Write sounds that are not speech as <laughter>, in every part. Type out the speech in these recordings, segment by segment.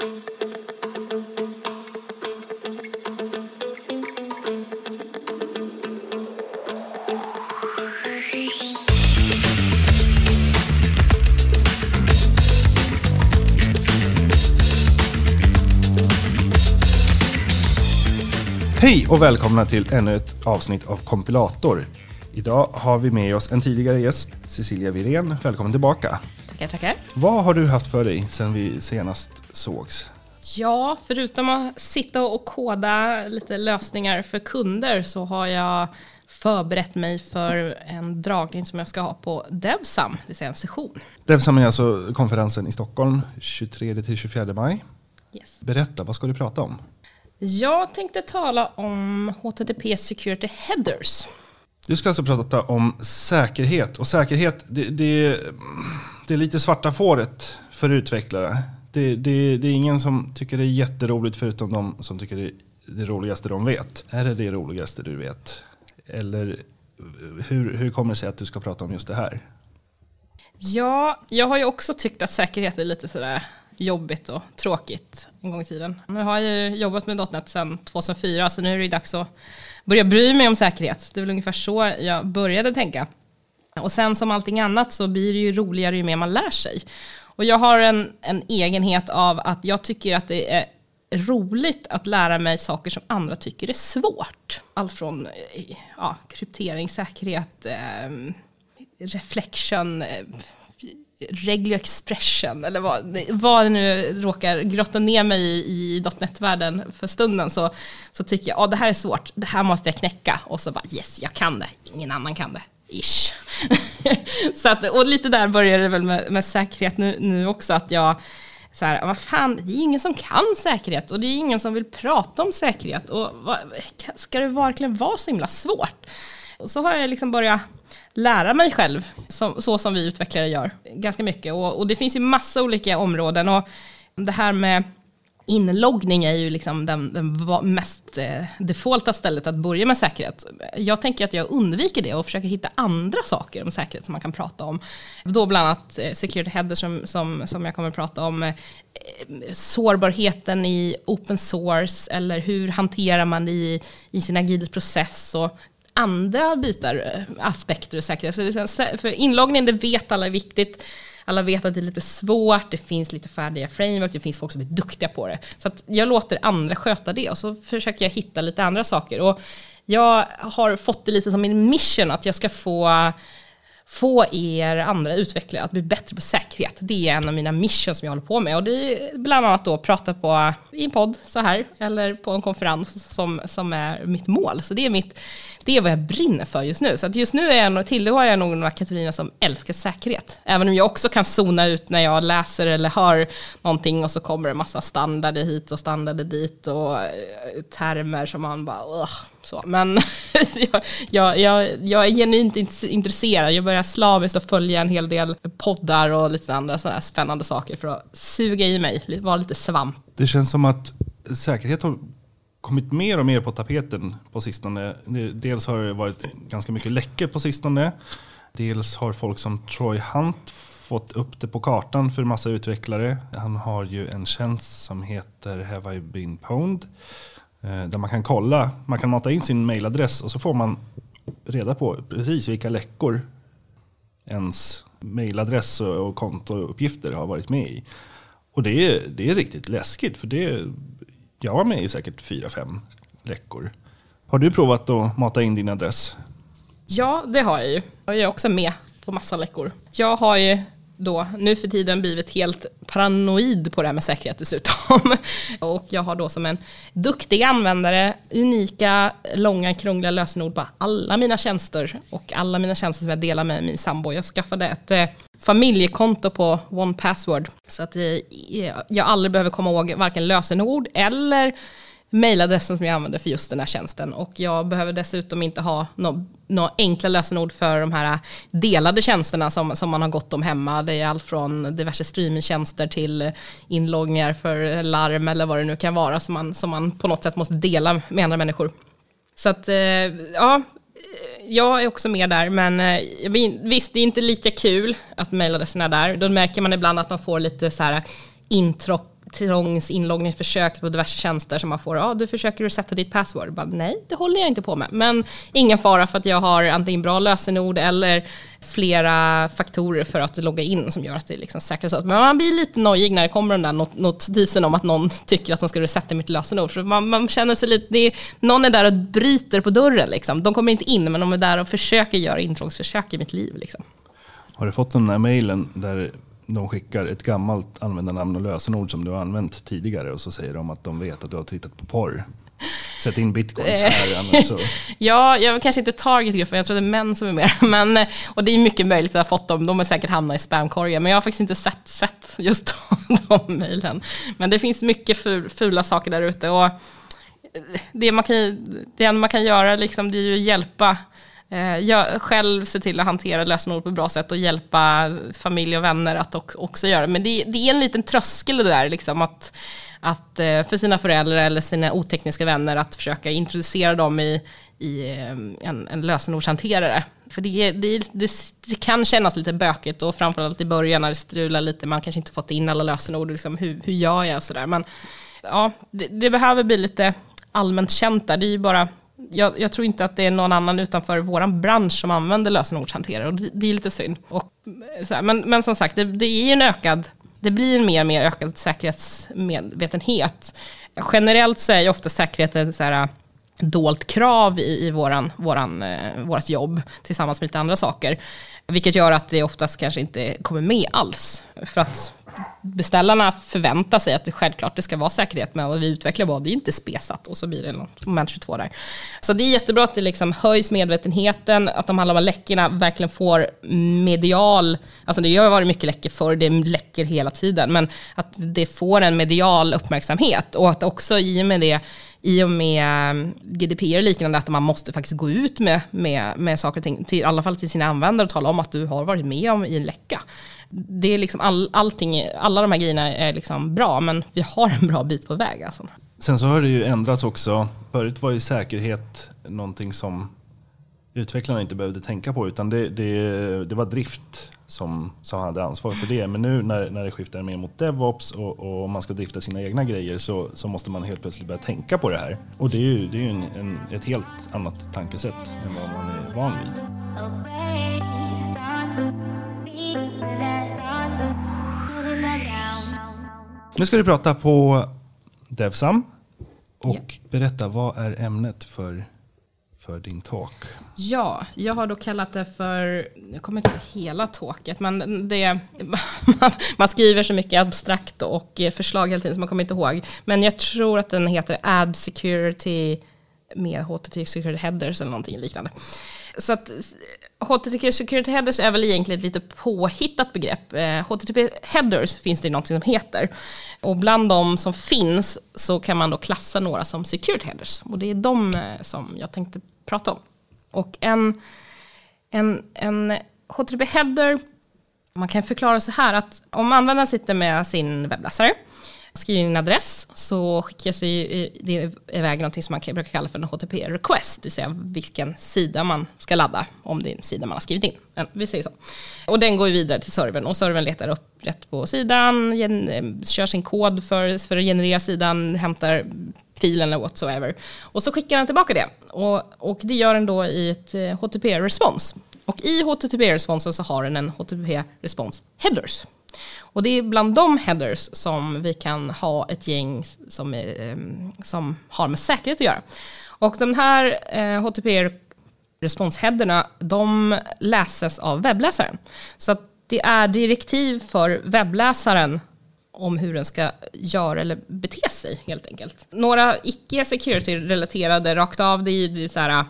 Hej och välkomna till ännu ett avsnitt av Kompilator. Idag har vi med oss en tidigare gäst, Cecilia Virén. Välkommen tillbaka. Tackar, tackar. Vad har du haft för dig sen vi senast sågs? Ja, förutom att sitta och koda lite lösningar för kunder så har jag förberett mig för en dragning som jag ska ha på Devsam, det vill säga en session. Devsam är alltså konferensen i Stockholm 23-24 maj. Yes. Berätta, vad ska du prata om? Jag tänkte tala om HTTP Security Headers. Du ska alltså prata om säkerhet. Och säkerhet, det, det, det lite svarta fåret för utvecklare. Det, det, det, är ingen som tycker det är jätteroligt förutom de som tycker det är det roligaste de vet. Är det det roligaste du vet? Eller hur, hur kommer det sig att du ska prata om just det här? Ja, jag har ju också tyckt att säkerhet är lite sådär jobbigt och tråkigt en gång i tiden. Nu har jag ju jobbat med .NET sedan 2004 så nu är det dags att börja bry mig om säkerhet. Det är väl ungefär så jag började tänka. Och sen som allting annat så blir det ju roligare ju mer man lär sig. Och jag har en, en egenhet av att jag tycker att det är roligt att lära mig saker som andra tycker är svårt. Allt från eh, ja, kryptering, säkerhet, eh, reflection, eh, regular expression eller vad, vad det nu råkar grotta ner mig i, i .NET-världen för stunden så, så tycker jag, ja det här är svårt, det här måste jag knäcka och så bara yes, jag kan det, ingen annan kan det. Ish. <laughs> så att, och lite där börjar det väl med, med säkerhet nu, nu också, att jag så här, vad fan, det är ingen som kan säkerhet och det är ingen som vill prata om säkerhet. Och vad, ska det verkligen vara så himla svårt? Och så har jag liksom börjat lära mig själv, så, så som vi utvecklare gör, ganska mycket. Och, och, det finns ju massa olika områden. Och det här med inloggning är ju liksom den, den mest eh, defaulta stället att börja med säkerhet. Jag tänker att jag undviker det och försöker hitta andra saker om säkerhet som man kan prata om. Då bland annat eh, security header som, som, som jag kommer att prata om. Eh, sårbarheten i open source eller hur hanterar man det i, i sin agil process och andra bitar, aspekter och säkerhet. För inloggning, det vet alla är viktigt. Alla vet att det är lite svårt, det finns lite färdiga framework, det finns folk som är duktiga på det. Så att jag låter andra sköta det och så försöker jag hitta lite andra saker. Och jag har fått det lite som min mission att jag ska få få er andra utvecklare att bli bättre på säkerhet. Det är en av mina missions som jag håller på med. Och det är bland annat då prata på, i en podd så här, eller på en konferens som, som är mitt mål. Så det är, mitt, det är vad jag brinner för just nu. Så att just nu är jag, tillhör jag nog några kategorierna som älskar säkerhet. Även om jag också kan zona ut när jag läser eller hör någonting och så kommer det en massa standarder hit och standarder dit och eh, termer som man bara, så. Men <laughs> jag, jag, jag, är genuint intresserad. Jag börjar slaviskt att följa en hel del poddar och lite andra sådana spännande saker för att suga i mig, vara lite svamp. Det känns som att säkerhet har kommit mer och mer på tapeten på sistone. Dels har det varit ganska mycket läckor på sistone. Dels har folk som Troy Hunt fått upp det på kartan för massa utvecklare. Han har ju en tjänst som heter Have I been pwned? Eh, där man kan kolla, man kan mata in sin mailadress och så får man reda på precis vilka läckor ens mailadress och kontouppgifter har varit med i. Och det är, det är riktigt läskigt för det, jag var med i säkert fyra fem läckor. Har du provat att mata in din adress? Ja, det har jag ju. Jag är också med på massa läckor. Jag har ju då nu för tiden blivit helt paranoid på det här med säkerhet dessutom. <laughs> och jag har då som en duktig användare unika, långa, krångliga lösenord på alla mina tjänster och alla mina tjänster som jag delar med min sambo. Jag skaffade ett eh, familjekonto på One Password så att eh, jag aldrig behöver komma ihåg varken lösenord eller mejladressen som jag använder för just den här tjänsten. Och jag behöver dessutom inte ha några nå enkla lösenord för de här delade tjänsterna som, som man har gått om hemma. Det är allt från diverse streamingtjänster till inloggningar för larm eller vad det nu kan vara som man, som man på något sätt måste dela med andra människor. Så att, eh, ja, jag är också med där, men eh, visst, det är inte lika kul att mejladressen är där. Då märker man ibland att man får lite så här intro trångs inloggningsförsök på diverse tjänster som man får, ja du försöker sätta ditt password. Bara, Nej, det håller jag inte på med. Men ingen fara för att jag har antingen bra lösenord eller flera faktorer för att logga in som gör att det liksom säkras upp. Men man blir lite nojig när det kommer den där notisen om att någon tycker att de ska resetta mitt lösenord. För man, man känner sig lite, det är, någon är där och bryter på dörren. Liksom. De kommer inte in, men de är där och försöker göra intrångsförsök i mitt liv. Liksom. Har du fått den där mejlen där de skickar ett gammalt användarnamn och lösenord som du har använt tidigare och så säger de att de vet att du har tittat på porr? Sätt in bitcoins här. Så. <laughs> ja, jag är kanske inte targetgruppen, jag tror det är män som är mer. <laughs> Men, och det är mycket möjligt att jag har fått dem, de har säkert hamnat i spamkorgen. Men jag har faktiskt inte sett, sett just <laughs> de, mejlen. Men det finns mycket fula saker där ute. Och det man kan, det man kan göra liksom, det är ju att hjälpa eh, Eh, jag själv se till att hantera lösenord på ett bra sätt och hjälpa familj och vänner att också göra det. Men det, är en liten tröskel det där, liksom, att att, eh, för sina föräldrar eller sina otekniska vänner att försöka introducera dem i, i eh, en, en lösenordshanterare. För det, det, det, det, kan kännas lite bökigt och framförallt i början när det strular lite, man kanske inte fått in alla lösenord, liksom, hur, hur gör jag sådär. Men ja, det, det, behöver bli lite allmänt känt där. Det är ju bara, jag, jag, tror inte att det är någon annan utanför vår bransch som använder lösenordshanterare och det, det är lite synd. Och, eh, så men, men som sagt, det, det är en ökad det blir en mer och mer ökad säkerhetsmedvetenhet. Generellt så är ju ofta säkerheten så här, dolt krav i, i våran, våran, eh, vårat jobb tillsammans med lite andra saker. Vilket gör att det oftast kanske inte kommer med alls. För att beställarna förväntar sig att det självklart det ska vara säkerhet, men vi utvecklar bara, det är inte spesat och så blir det något moment 22 där. Så det är jättebra att det liksom höjs medvetenheten, att de här läckorna verkligen får medial, alltså det har varit mycket läckor förr, det läcker hela tiden, men att det får en medial uppmärksamhet och att också i och med det i och med GDPR och liknande, att man måste faktiskt gå ut med, med, med saker och ting, till, i alla fall till sina användare och tala om att du har varit med om i en läcka det är liksom all, allting, alla de här grejerna är liksom bra, men vi har en bra bit på väg. Alltså. Sen så har det ju ändrats också. Förut var ju säkerhet någonting som utvecklarna inte behövde tänka på, utan det, det, det var drift som, som hade ansvar för det. Men nu när, när det skiftar mer mot DevOps och, och man ska drifta sina egna grejer så, så måste man helt plötsligt börja tänka på det här. Och det är ju, det är ju en, en, ett helt annat tankesätt än vad man är van vid. Nu ska du prata på Devsam och ja. berätta vad är ämnet för, för din talk? Ja, jag har då kallat det för, jag kommer inte ihåg hela talket, men det, <laughs> man skriver så mycket abstrakt och förslag hela tiden så man kommer inte ihåg. Men jag tror att den heter Ad Security med HTTP Security Headers eller någonting liknande. Så att HTTP Security Headers är väl egentligen ett lite påhittat begrepp. Eh, HTTP Headers finns det något som heter. Och bland de som finns så kan man då klassa några som Security Headers. Och det är de eh, som jag tänkte prata om. Och en, en, en HTTP Header, man kan förklara så här att om användaren sitter med sin webbläsare skriver in en adress så skickas det iväg något som man brukar kalla för en HTTP request, det vill säga vilken sida man ska ladda om det är en sida man har skrivit in. Men vi säger så. Och den går vidare till servern och servern letar upp rätt på sidan, kör sin kod för, för att generera sidan, hämtar filen eller whatsoever. Och så skickar den tillbaka det. Och, och det gör den då i ett eh, HTTP-respons. Och i HTTP-responsen så har den en HTTP-respons headers. Och det är bland de headers som vi kan ha ett gäng som, är, ehm, som har med säkerhet att göra. Och de här eh, HTTP responsheaderna, de läses av webbläsaren. Så att det är direktiv för webbläsaren om hur den ska göra eller bete sig helt enkelt. Några icke security-relaterade rakt av, det är så här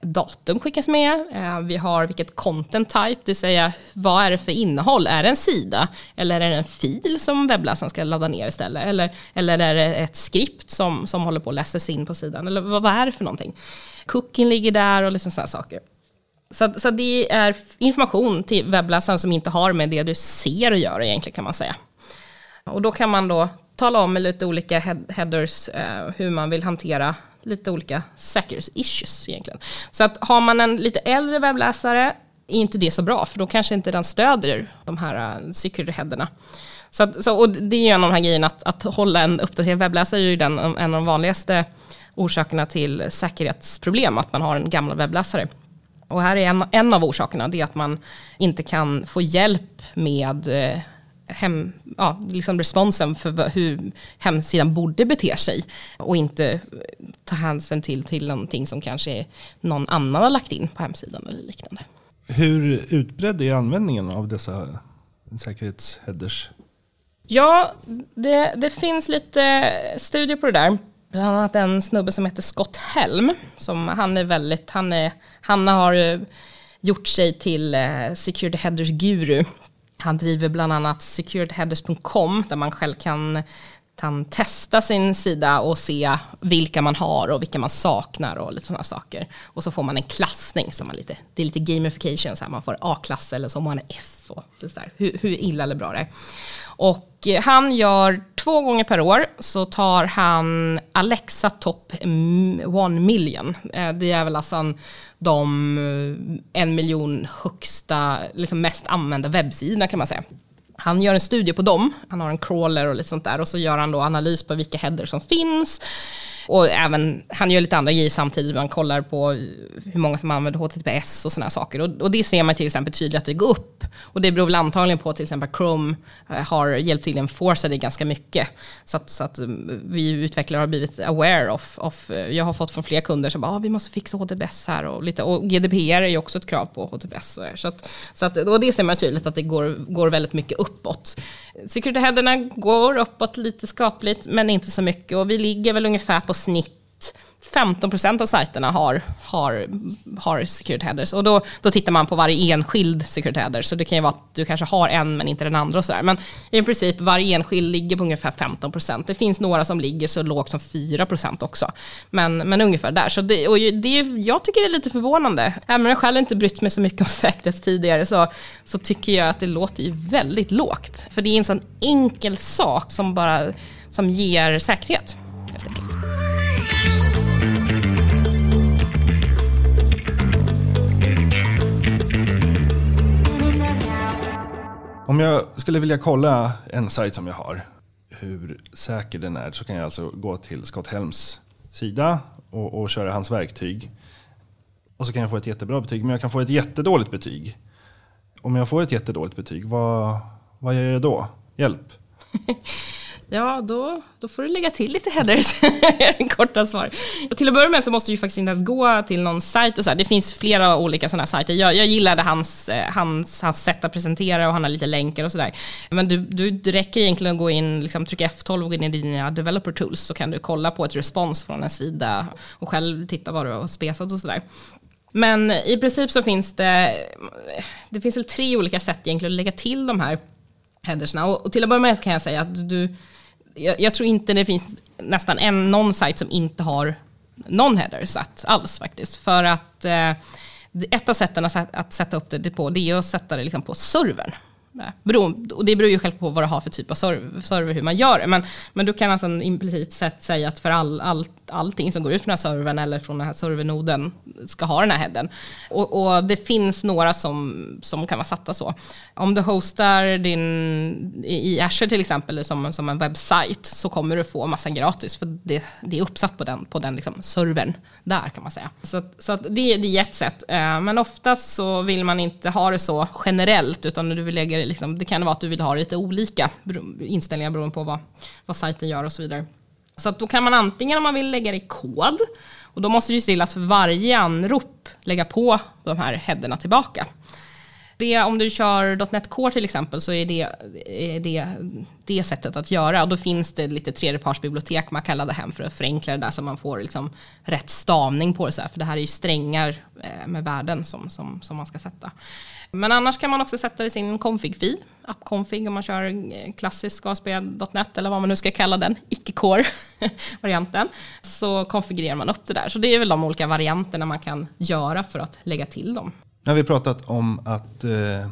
datum skickas med, eh, vi har vilket content type, det vill säga vad är det för innehåll? Är det en sida eller är det en fil som webbläsaren ska ladda ner istället? Eller, eller är det ett skript som, som håller på att läsas in på sidan? Eller vad, vad är det för någonting? Cookien ligger där och liksom sådana saker. Så, så det är information till webbläsaren som inte har med det du ser att göra egentligen kan man säga. Och då kan man då tala om med lite olika headers eh, hur man vill hantera lite olika säkerhetsissues egentligen. Så att har man en lite äldre webbläsare är inte det så bra, för då kanske inte den stödjer de här eh, security headerna. Så, att, så och det är ju en av de här grejerna, att, att hålla en uppdaterad webbläsare är ju den, en av de vanligaste orsakerna till säkerhetsproblem, att man har en gammal webbläsare. Och här är en, en av orsakerna, det är att man inte kan få hjälp med eh, hem, ja, liksom responsen för hur hemsidan borde bete sig och inte ta hänsyn till, till någonting som kanske någon annan har lagt in på hemsidan eller liknande. Hur utbredd är användningen av dessa säkerhetsheaders? Ja, det, det finns lite studier på det där. Bland annat en snubbe som heter Scott Helm. Som han är väldigt, han, är, han har gjort sig till eh, security headers guru. Han driver bland annat securityheaders.com där man själv kan, kan testa sin sida och se vilka man har och vilka man saknar och lite sådana saker. Och så får man en klassning som man lite, det är lite gamification, så här, man får A-klass eller så om man F. Och så här, hur, hur illa eller bra det är. Och eh, han gör två gånger per år så tar han Alexa Top 1 million. Eh, det är väl alltså de eh, en miljon högsta, liksom mest använda webbsidorna kan man säga. Han gör en studie på dem, han har en crawler och lite sånt där. Och så gör han då analys på vilka header som finns och även, han gör lite andra grejer samtidigt, man kollar på hur många som använder HTTPS och sådana saker. Och, och, det ser man till exempel tydligt att det går upp. Och det beror väl antagligen på att till exempel Chrome eh, har hjälpt till att enforca det ganska mycket. Så att, så att eh, vi utvecklare har blivit aware of, of eh, jag har fått från flera kunder som bara, ah, vi måste fixa HTTPS här och lite, och GDPR är ju också ett krav på HTTPS. Så, att, så att, och det ser man tydligt att det går, går väldigt mycket uppåt. Security-headerna går uppåt lite skapligt, men inte så mycket. Och vi ligger väl ungefär på snitt 15% av sajterna har, har, har security headers. Och då, då tittar man på varje enskild security header. Så det kan ju vara att du kanske har en men inte den andra och sådär. Men i princip varje enskild ligger på ungefär 15%. Det finns några som ligger så lågt som 4% också. Men, men ungefär där. Så det, och det, jag tycker det är lite förvånande. Även om jag själv inte brytt mig så mycket om <laughs> säkerhet tidigare så, så tycker jag att det låter ju väldigt lågt. För det är en sån enkel sak som bara som ger säkerhet. Om jag skulle vilja kolla en sajt som jag har, hur säker den är, så kan jag alltså gå till Scott Helms sida och, och köra hans verktyg. Och så kan jag få ett jättebra betyg, men jag kan få ett jättedåligt betyg. Om jag får ett jättedåligt betyg, vad, vad gör jag då? Hjälp! <laughs> Ja, då, då får du lägga till lite headers, <laughs> korta svar. Och till att börja med så måste du ju faktiskt inte ens gå till någon sajt och så här. Det finns flera olika sådana här sajter. Jag, jag gillade hans, eh, hans, hans sätt att presentera och han har lite länkar och sådär. Men du, du, det räcker egentligen att gå in, liksom, trycka F12 och gå in i dina developer tools så kan du kolla på ett respons från en sida och själv titta vad du har spesat och sådär. Men i princip så finns det, det finns väl tre olika sätt egentligen att lägga till de här headersna. Och, och till att börja med kan jag säga att du, jag, jag, tror inte det finns nästan en, någon sajt som inte har någon header satt alls faktiskt. För att eh, ett av sätten att, att sätta upp det på det är att sätta det liksom på servern. Och det beror ju själv på vad du har för typ av server, hur man gör det. Men, men du kan alltså implicit sett säga att för all, all, allting som går ut från den här servern eller från den här servernoden ska ha den här headen. Och, och, det finns några som, som kan vara satta så. Om du hostar din, i Azure till exempel som, som en webbsajt så kommer du få massan gratis för det, det är uppsatt på den, på den liksom servern där kan man säga. Så, så det, det är ett sätt. Eh, men oftast så vill man inte ha det så generellt utan du vill lägga det liksom, det kan vara att du vill ha lite olika inställningar beroende på vad, vad sajten gör och så vidare. Så då kan man antingen om man vill lägga det i kod, och då måste du se till att för varje anrop lägga på de här headerna tillbaka. Det, om du kör .NET Core till exempel så är det, är det det sättet att göra. Och då finns det lite tredjepartsbibliotek man kan ladda hem för att förenkla det där så man får liksom rätt stavning på det. Så här. För det här är ju strängar eh, med värden som, som, som man ska sätta. Men annars kan man också sätta det i sin config-fil, appconfig om man kör eh, klassisk ASP.NET eller vad man nu ska kalla den, icke-core-varianten. <laughs> Så konfigurerar man upp det där. Så det är väl de olika varianterna man kan göra för att lägga till dem. Nu har vi pratat om att eh,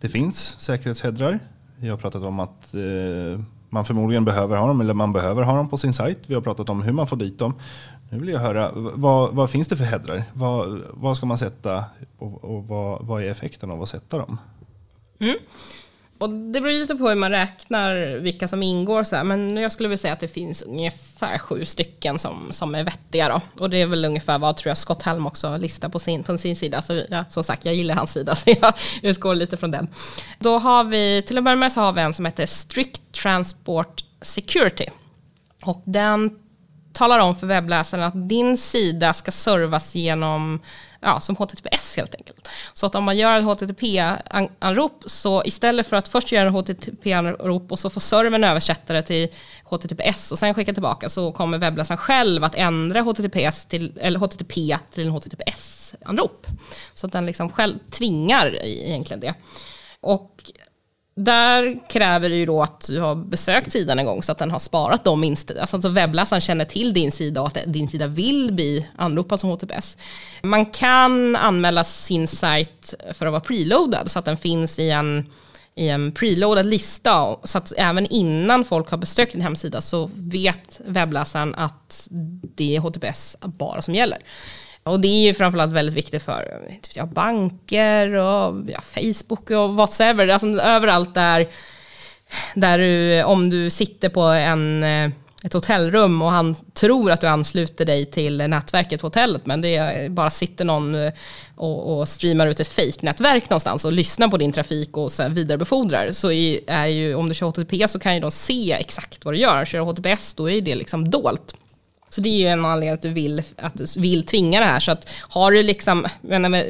det finns säkerhetsheadrar. Vi har pratat om att eh, man förmodligen behöver ha dem eller man behöver ha dem på sin sajt. Vi har pratat om hur man får dit dem. Nu vill jag höra, vad, vad finns det för headrar? Vad, vad ska man sätta och, och vad, vad, är effekten av att sätta dem? Mm. Och det beror lite på hur man räknar vilka som ingår. Så här. Men jag skulle vilja säga att det finns ungefär sju stycken som, som är vettiga. Då. Och det är väl ungefär vad tror jag Scott Helm också listar på sin, på sin sida. Så ja, som sagt, jag gillar hans sida <laughs> så jag utgår lite från den. Då har vi, till att börja med så har vi en som heter Strict Transport Security. Och den talar om för webbläsaren att din sida ska servas genom ja, som HTTPS helt enkelt. Så att om man gör ett HTTP-anrop så istället för att först göra en HTTP-anrop och så får servern översätta det till HTTPS och sen skicka tillbaka så kommer webbläsaren själv att ändra HTTPS till, eller HTTP till en HTTPS-anrop. Så att den liksom själv tvingar egentligen det. Och där kräver det ju då att du har besökt sidan en gång så att den har sparat de inställningarna. Alltså att webbläsaren känner till din sida och att din sida vill bli anropad som HTTPS. Man kan anmäla sin sajt för att vara preloadad så att den finns i en, i en preloadad lista. Så att även innan folk har besökt din hemsida så vet webbläsaren att det är HTTPS bara som gäller. Och det är ju framförallt väldigt viktigt för typ, ja, banker och ja, Facebook och whatsoever. Alltså överallt där, där du, om du sitter på en, eh, ett hotellrum och han tror att du ansluter dig till nätverket på hotellet men det bara sitter någon eh, och, och streamar ut ett fejknätverk någonstans och lyssnar på din trafik och så vidarebefordrar så är, är ju, om du kör HTTP så kan ju de se exakt vad du gör. Kör du HTTPS då är det liksom dolt. Så det är ju en anledning att du vill, att du vill tvinga det här. Så att har du liksom, menar,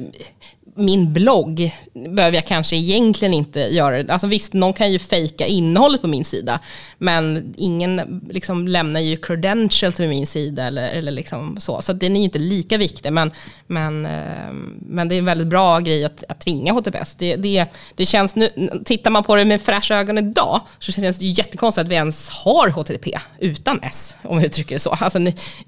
min blogg behöver jag kanske egentligen inte göra. Alltså visst, någon kan ju fejka innehållet på min sida, men ingen liksom lämnar ju credentials till min sida eller, eller liksom så. Så den är ju inte lika viktig, men, men, ehm, men det är en väldigt bra grej att, att tvinga HTTPS. Det, det, det känns nu, tittar man på det med fräscha ögon idag, så känns det ju jättekonstigt att vi ens har HTTP utan S, om vi uttrycker det så. Alltså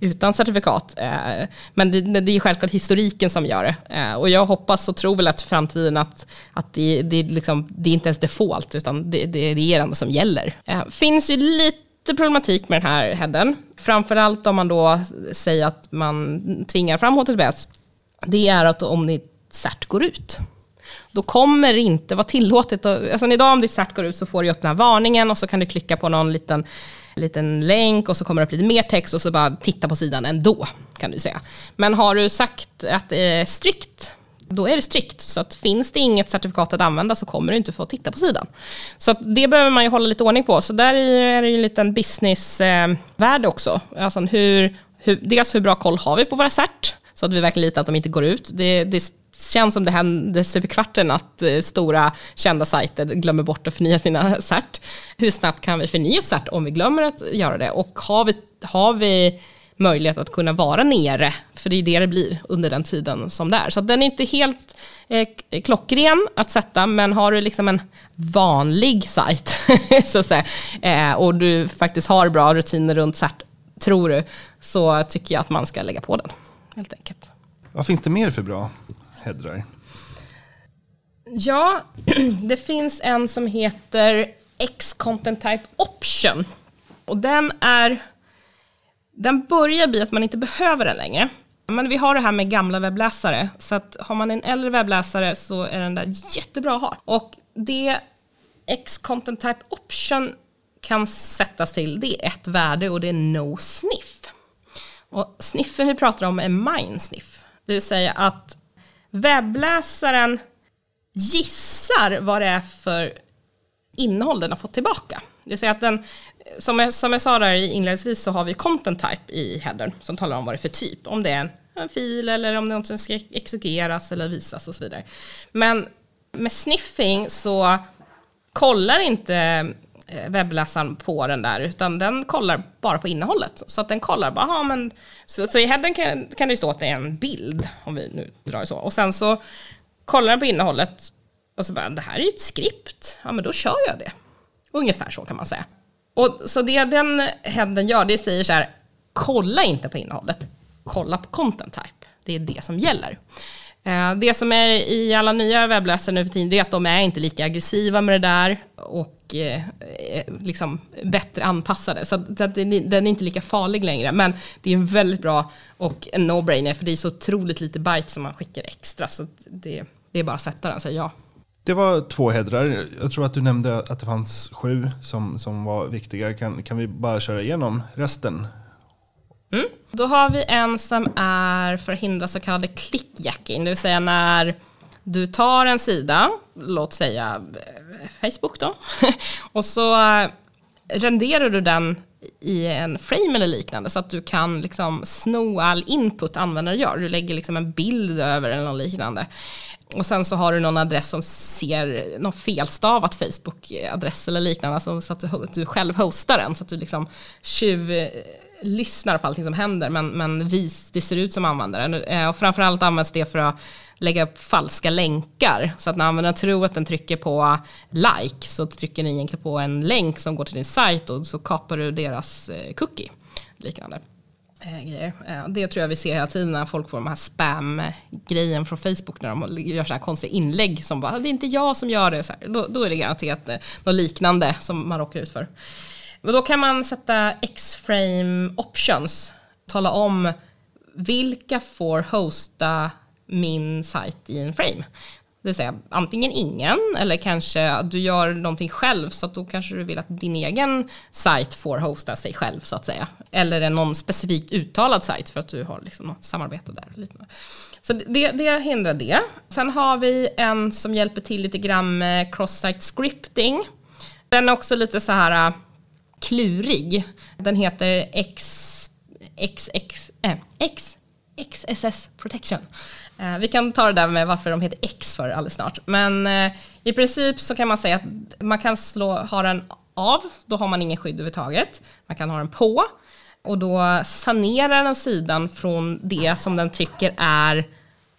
utan certifikat. Eh, men det, det är självklart historiken som gör det. Eh, och jag hoppas tror väl att framtiden att, att det, det, liksom, det är inte ens default, utan det, det, det är det enda som gäller. Det eh, finns ju lite problematik med den här headen. Framförallt om man då säger att man tvingar fram HTTPS. Det är att om ditt cert går ut, då kommer det inte vara tillåtet. Alltså idag om ditt cert går ut så får du upp den här varningen och så kan du klicka på någon liten liten länk och så kommer det upp lite mer text och så bara titta på sidan ändå, kan du säga. Men har du sagt att det är strikt då är det strikt. Så att finns det inget certifikat att använda så kommer du inte få titta på sidan. Så att det behöver man ju hålla lite ordning på. Så där är det ju en liten businessvärld eh, också. Alltså hur, hur, dels hur bra koll har vi på våra cert, så att vi verkligen litar att de inte går ut. Det, det känns som det händer stup i kvarten att eh, stora kända sajter glömmer bort att förnya sina <laughs> cert. Hur snabbt kan vi förnya cert om vi glömmer att göra det? Och har vi, har vi möjlighet att kunna vara nere, för det är det det blir under den tiden som det är. Så den är inte helt eh, klockren att sätta, men har du liksom en vanlig sajt <laughs> så att säga, eh, och du faktiskt har bra rutiner runt CERT, tror du, så tycker jag att man ska lägga på den, helt enkelt. Vad finns det mer för bra headrar? Ja, <clears throat> det finns en som heter X-Content Type Option. Och den är den börjar bli att man inte behöver den längre. Men vi har det här med gamla webbläsare, så att har man en äldre webbläsare så är den där jättebra att ha. Och det X-Content Type Option kan sättas till, det är ett värde och det är No Sniff. Och sniffen vi pratar om är mind sniff. det vill säga att webbläsaren gissar vad det är för innehåll den har fått tillbaka. Det vill säga att den, som jag, som jag sa där inledningsvis så har vi content type i headern som talar om vad det är för typ. Om det är en, en fil eller om det är något som ska exegeras eller visas och så vidare. Men med sniffing så kollar inte eh, webbläsaren på den där, utan den kollar bara på innehållet. Så att den kollar bara, men, så, så i headern kan, kan det stå att det är en bild, om vi nu drar det så. Och sen så kollar den på innehållet och så bara, det här är ju ett skript, ja men då kör jag det. Ungefär så kan man säga. Och så det den headen gör, det säger så här, kolla inte på innehållet, kolla på content type. Det är det som gäller. Eh, det som är i alla nya webbläsare nu för tiden, det är att de är inte lika aggressiva med det där och eh, eh, liksom bättre anpassade. Så att den är inte lika farlig längre. Men det är en väldigt bra och en no-brainer, för det är så otroligt lite byte som man skickar extra. Så det, det är bara att sätta den och säga ja. Det var två hedrar, Jag tror att du nämnde att det fanns sju som, som var viktiga. Kan, kan vi bara köra igenom resten? Mm. Då har vi en som är för att hindra så kallade clickjacking, det vill säga när du tar en sida, låt säga eh, Facebook då, <laughs> och så eh, renderar du den i en frame eller liknande så att du kan liksom sno all input användare gör. Du lägger liksom en bild över eller något liknande. Och sen så har du någon adress som ser någon felstavat Facebook-adress eller liknande, alltså så att du, du själv hostar den, så att du liksom tjuv lyssnar på allting som händer, men, men vis, det ser ut som användaren. Eh, och framförallt används det för att lägga upp falska länkar. Så att när användaren tror att den trycker på like så trycker den egentligen på en länk som går till din sajt och så kapar du deras eh, cookie. Liknande Eh, grejer. Eh, det tror jag vi ser hela tiden när folk får de här spam-grejen från Facebook när de gör så här konstiga inlägg som bara, ah, det är inte jag som gör det. Så här. Då, då är det garanterat eh, något liknande som man råkar ut för. Och då kan man sätta X-frame options, tala om vilka får hosta min sajt i en frame. Det vill säga antingen ingen eller kanske du gör någonting själv så att då kanske du vill att din egen sajt får hosta sig själv så att säga. Eller någon specifikt uttalad sajt för att du har liksom något samarbete där. Så det, det hindrar det. Sen har vi en som hjälper till lite grann med cross-site scripting. Den är också lite så här äh, klurig. Den heter X, X, X, äh, X, XSS Protection. Eh, vi kan ta det där med varför de heter X för alldeles snart. Men eh, i princip så kan man säga att man kan slå, ha den av, då har man ingen skydd överhuvudtaget. Man kan ha den på och då sanerar den sidan från det som den tycker är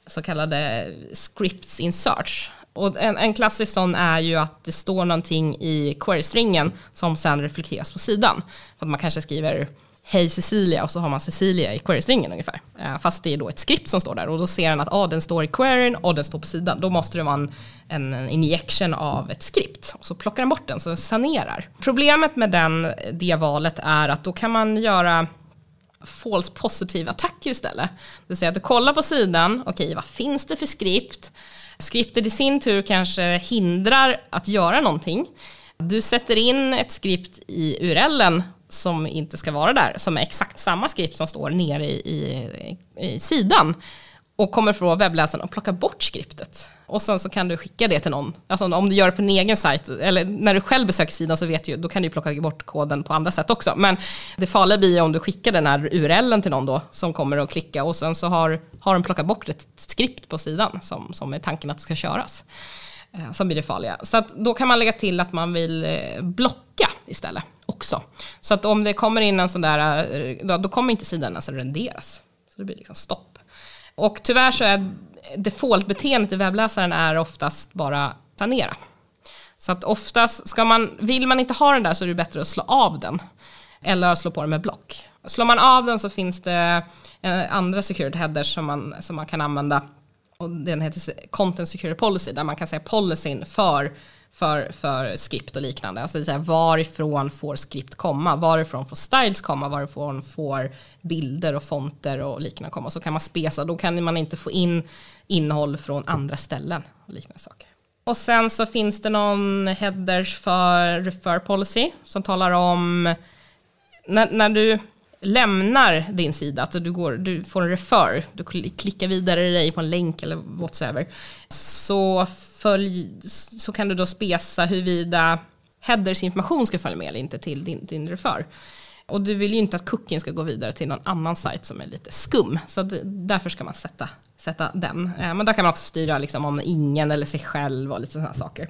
så kallade scripts in search. Och en, en klassisk sån är ju att det står någonting i query-stringen som sen reflekteras på sidan. För att man kanske skriver Hej Cecilia och så har man Cecilia i querystringen ungefär. Eh, fast det är då ett skript som står där och då ser den att ah, den står i queryn och den står på sidan. Då måste det vara en, en injection av ett skript och så plockar den bort den så den sanerar. Problemet med den, det valet är att då kan man göra false positive attacker istället. Det vill säga att du kollar på sidan, okej okay, vad finns det för skript? Skriptet i sin tur kanske hindrar att göra någonting. Du sätter in ett skript i URLen som inte ska vara där, som är exakt samma skript som står nere i, i, i sidan och kommer från webbläsaren och plockar bort skriptet. Och sen så kan du skicka det till någon. Alltså om du gör det på din egen sajt, eller när du själv besöker sidan så vet du, då kan du plocka bort koden på andra sätt också. Men det farliga blir om du skickar den här URLen till någon då som kommer att klicka och sen så har, har den plockat bort ett skript på sidan som, som är tanken att det ska köras. Eh, som blir det farliga. Så att då kan man lägga till att man vill eh, blocka istället också. Så att om det kommer in en sån där, eh, då kommer inte sidan ens renderas. Så det blir liksom stopp. Och tyvärr så är defaultbeteendet i webbläsaren är oftast bara sanera. Så att oftast, ska man, vill man inte ha den där så är det bättre att slå av den. Eller slå på den med block. Slår man av den så finns det eh, andra security headers som man, som man kan använda. Och den heter Content Security Policy där man kan säga policyn för för, för skript och liknande. Alltså det är varifrån får skript komma? Varifrån får styles komma? Varifrån får bilder och fonter och liknande komma? Så kan man spesa, då kan man inte få in innehåll från andra ställen och liknande saker. Och sen så finns det någon headers för refer policy som talar om när, när du lämnar din sida, att du, går, du får en refer, du klickar vidare dig på en länk eller whatsoever, så följ, så kan du då spesa huruvida headers information ska följa med eller inte till din, din refer. Och du vill ju inte att cookien ska gå vidare till någon annan sajt som är lite skum. Så det, därför ska man sätta, sätta den. Eh, men där kan man också styra liksom om ingen eller sig själv och lite sådana saker.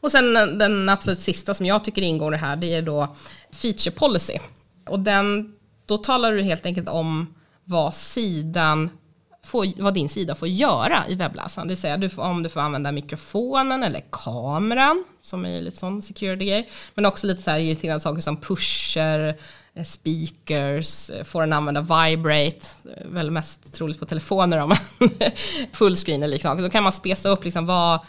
Och sen eh, den absolut sista som jag tycker ingår i det här, det är då feature policy. Och den, då talar du helt enkelt om vad sidan får, vad din sida får göra i webbläsaren. Det vill säga du får, om du får använda mikrofonen eller kameran, som är lite sån security-grej. Men också lite så här irriterande saker som pusher, eh, speakers, eh, får den använda vibrate, eh, väl mest troligt på telefoner om man <laughs> fullscreen eller liknande. Då kan man spesa upp liksom vad,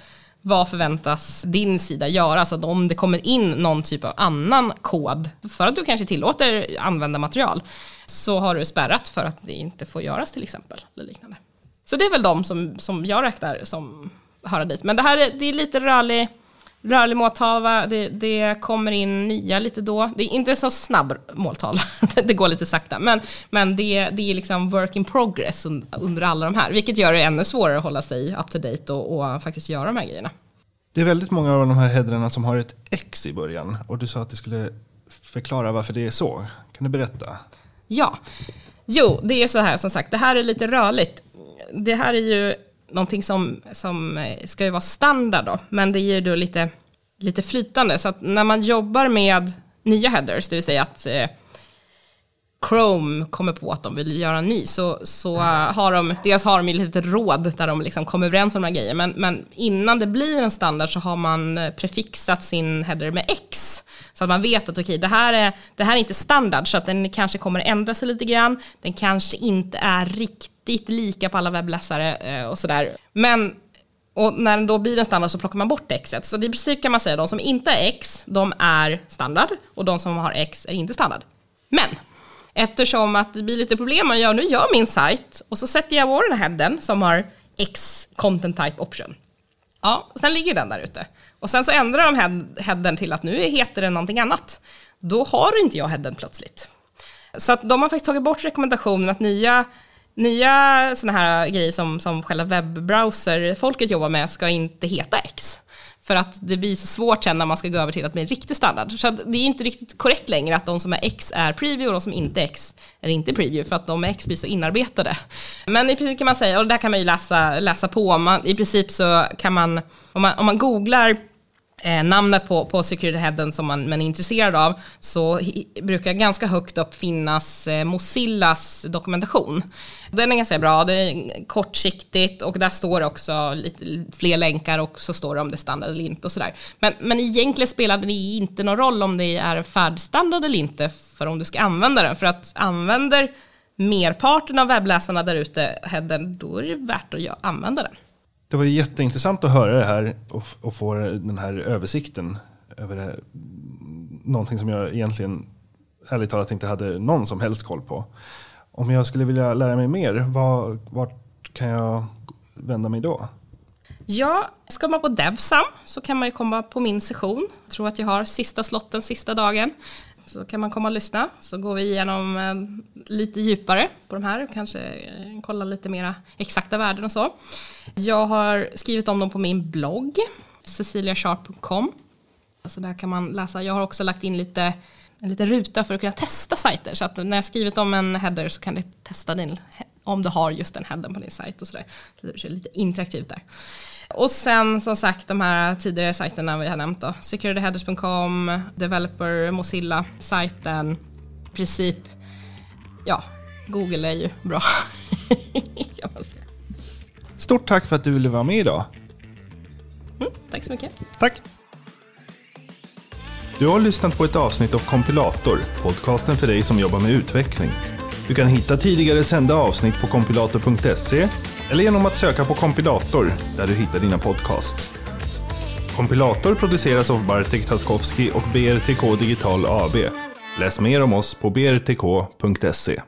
vad förväntas din sida göra? Så att om det kommer in någon typ av annan kod för att du kanske tillåter använda material så har du spärrat för att det inte får göras till exempel. Eller liknande. Så det är väl de som, som jag räknar som höra dit. Men det här är, det är lite rörlig, rörlig måltavla, det, det kommer in nya lite då. Det är inte så snabb måltavla, <laughs> det går lite sakta. Men, men det, det är liksom work in progress under alla de här, vilket gör det ännu svårare att hålla sig up to date och, och faktiskt göra de här grejerna. Det är väldigt många av de här headrarna som har ett X i början och du sa att du skulle förklara varför det är så. Kan du berätta? Ja, jo, det är så här som sagt, det här är lite rörligt. Det här är ju någonting som, som eh, ska ju vara standard då, men det är ju då lite, lite flytande. Så att när man jobbar med nya headers, det vill säga att eh, Chrome kommer på att de vill göra en ny så, så eh, har de, dels har de ju lite råd där de liksom kommer överens om de här grejerna, men, men innan det blir en standard så har man eh, prefixat sin header med X. Så att man vet att okay, det, här är, det här är inte standard, så att den kanske kommer ändra sig lite grann. Den kanske inte är riktigt lika på alla webbläsare eh, och sådär. Men och när den då blir en standard så plockar man bort X. Så i princip kan man säga att de som inte är X, de är standard och de som har X är inte standard. Men Eftersom att det blir lite problem, man gör, nu gör min sajt och så sätter jag på headen som har X content type option. Ja, och sen ligger den där ute. Och sen så ändrar de head headen till att nu heter den någonting annat. Då har inte jag headen plötsligt. Så att de har faktiskt tagit bort rekommendationen att nya, nya sådana här grejer som, som själva webbrowser-folket jobbar med ska inte heta X. För att det blir så svårt sen när man ska gå över till att bli en riktig standard. Så det är inte riktigt korrekt längre att de som är X är preview och de som inte är X är inte preview för att de är X blir så inarbetade. Men i princip kan man säga, och det där kan man ju läsa, läsa på, man, i princip så kan man, om man, om man googlar eh, namnet på, på security headen som man, man är intresserad av så hi, brukar ganska högt upp finnas eh, Mozillas dokumentation. Den är ganska bra, det är kortsiktigt och där står också lite fler länkar och så står det om det är standard eller inte och sådär. Men, men egentligen spelar det inte någon roll om det är färdstandard eller inte för om du ska använda den. För att använder merparten av webbläsarna där ute headen, då är det värt att använda den. Det var jätteintressant att höra det här och, och få den här översikten över det, någonting som jag egentligen ärligt talat inte hade någon som helst koll på. Om jag skulle vilja lära mig mer, var, vart kan jag vända mig då? Ja, ska man på Devsam så kan man ju komma på min session. Jag tror att jag har sista slotten sista dagen. Så kan man komma och lyssna. Så går vi igenom eh, lite djupare på de här. Kanske eh, kolla lite mera exakta värden och så. Jag har skrivit om dem på min blogg. ceciliasharp.com. Så där kan man läsa. Jag har också lagt in lite en liten ruta för att kunna testa sajter. Så att när jag skrivit om en header så kan du testa din, om du har just den headern på din sajt och sådär. Är lite interaktivt där. Och sen som sagt de här tidigare sajterna vi har nämnt då. Securityheaders.com, Developer, Mozilla-sajten, princip, ja, Google är ju bra. <laughs> Stort tack för att du ville vara med idag. Mm, tack så mycket. Tack. Du har lyssnat på ett avsnitt av Kompilator, podcasten för dig som jobbar med utveckling. Du kan hitta tidigare sända avsnitt på kompilator.se eller genom att söka på kompilator där du hittar dina podcasts. Kompilator produceras av Bartek Tatkowski och BRTK Digital AB. Läs mer om oss på brtk.se.